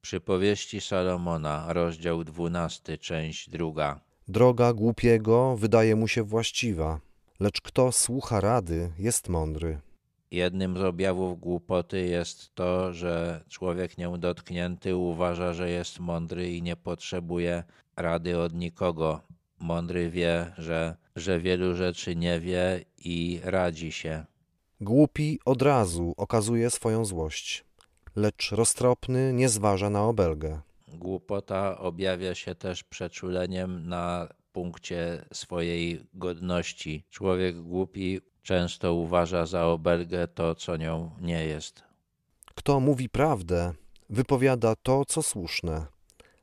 Przypowieści Salomona, rozdział 12, część druga. Droga głupiego wydaje mu się właściwa, lecz kto słucha rady, jest mądry. Jednym z objawów głupoty jest to, że człowiek nieudotknięty uważa, że jest mądry i nie potrzebuje rady od nikogo. Mądry wie, że, że wielu rzeczy nie wie i radzi się. Głupi od razu okazuje swoją złość, lecz roztropny nie zważa na obelgę. Głupota objawia się też przeczuleniem na punkcie swojej godności. Człowiek głupi często uważa za obelgę to, co nią nie jest. Kto mówi prawdę, wypowiada to, co słuszne,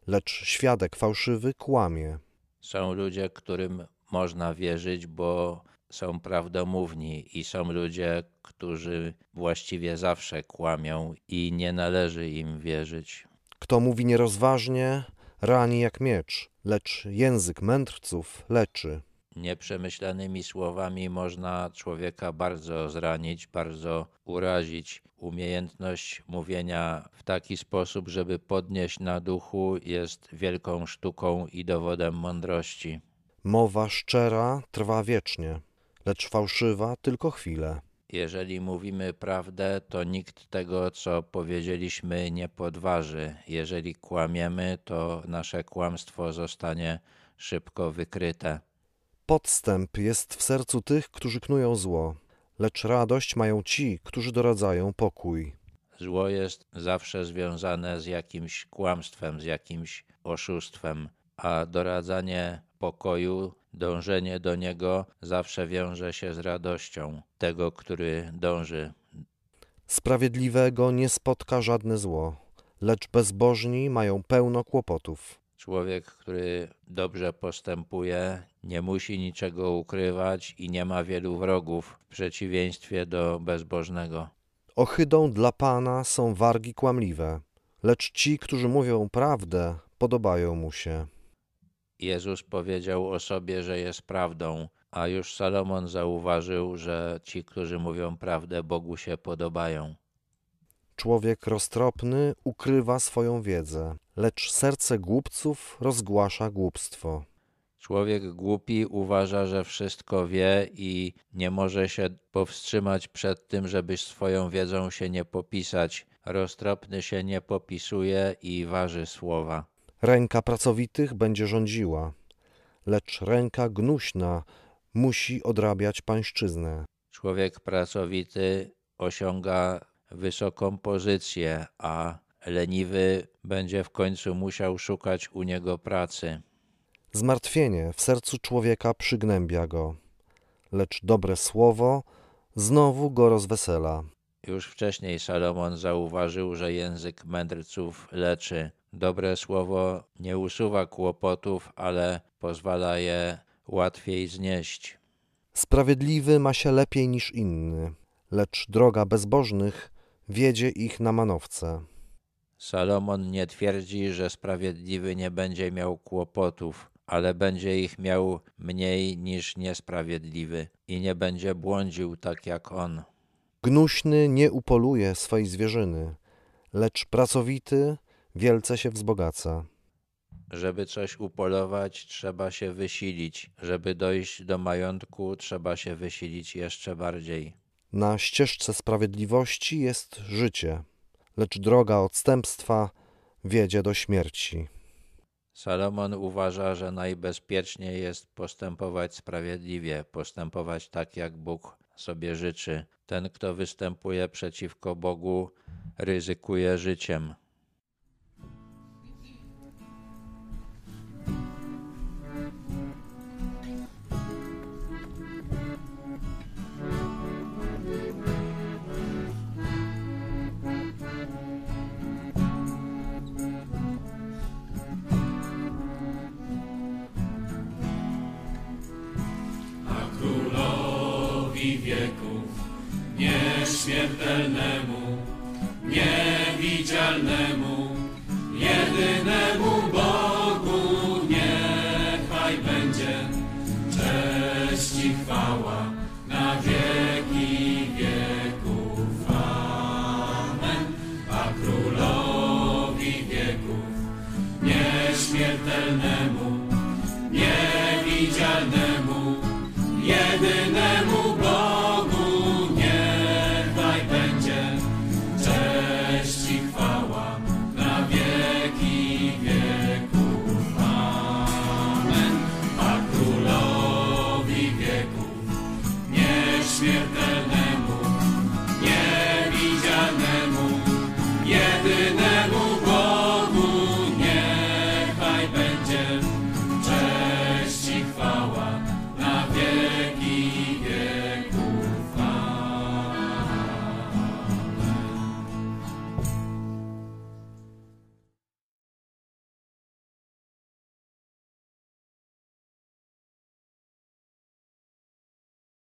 lecz świadek fałszywy kłamie. Są ludzie, którym można wierzyć, bo są prawdomówni, i są ludzie, którzy właściwie zawsze kłamią i nie należy im wierzyć. Kto mówi nierozważnie, rani jak miecz, lecz język mędrców leczy. Nieprzemyślanymi słowami można człowieka bardzo zranić, bardzo urazić. Umiejętność mówienia w taki sposób, żeby podnieść na duchu, jest wielką sztuką i dowodem mądrości. Mowa szczera trwa wiecznie, lecz fałszywa tylko chwilę. Jeżeli mówimy prawdę, to nikt tego, co powiedzieliśmy, nie podważy. Jeżeli kłamiemy, to nasze kłamstwo zostanie szybko wykryte. Podstęp jest w sercu tych, którzy knują zło, lecz radość mają ci, którzy doradzają pokój. Zło jest zawsze związane z jakimś kłamstwem, z jakimś oszustwem, a doradzanie pokoju, dążenie do niego zawsze wiąże się z radością tego, który dąży. Sprawiedliwego nie spotka żadne zło, lecz bezbożni mają pełno kłopotów. Człowiek, który dobrze postępuje, nie musi niczego ukrywać i nie ma wielu wrogów, w przeciwieństwie do bezbożnego. Ohydą dla Pana są wargi kłamliwe, lecz ci, którzy mówią prawdę, podobają mu się. Jezus powiedział o sobie, że jest prawdą, a już Salomon zauważył, że ci, którzy mówią prawdę, Bogu się podobają. Człowiek roztropny ukrywa swoją wiedzę, lecz serce głupców rozgłasza głupstwo. Człowiek głupi uważa, że wszystko wie i nie może się powstrzymać przed tym, żeby swoją wiedzą się nie popisać. Roztropny się nie popisuje i waży słowa. Ręka pracowitych będzie rządziła, lecz ręka gnuśna musi odrabiać pańszczyznę. Człowiek pracowity osiąga wysoką pozycję, a leniwy będzie w końcu musiał szukać u niego pracy. Zmartwienie w sercu człowieka przygnębia go, lecz dobre słowo znowu go rozwesela. Już wcześniej Salomon zauważył, że język mędrców leczy. Dobre słowo nie usuwa kłopotów, ale pozwala je łatwiej znieść. Sprawiedliwy ma się lepiej niż inny, lecz droga bezbożnych wiedzie ich na manowce. Salomon nie twierdzi, że sprawiedliwy nie będzie miał kłopotów, ale będzie ich miał mniej niż niesprawiedliwy i nie będzie błądził tak jak on. Gnuśny nie upoluje swej zwierzyny, lecz pracowity wielce się wzbogaca. Żeby coś upolować, trzeba się wysilić. Żeby dojść do majątku, trzeba się wysilić jeszcze bardziej. Na ścieżce sprawiedliwości jest życie, lecz droga odstępstwa wiedzie do śmierci. Salomon uważa, że najbezpieczniej jest postępować sprawiedliwie, postępować tak, jak Bóg sobie życzy. Ten, kto występuje przeciwko Bogu, ryzykuje życiem. Wieków, nieśmiertelnemu, niewidzialnemu, jedynemu Bogu. śmiertelny.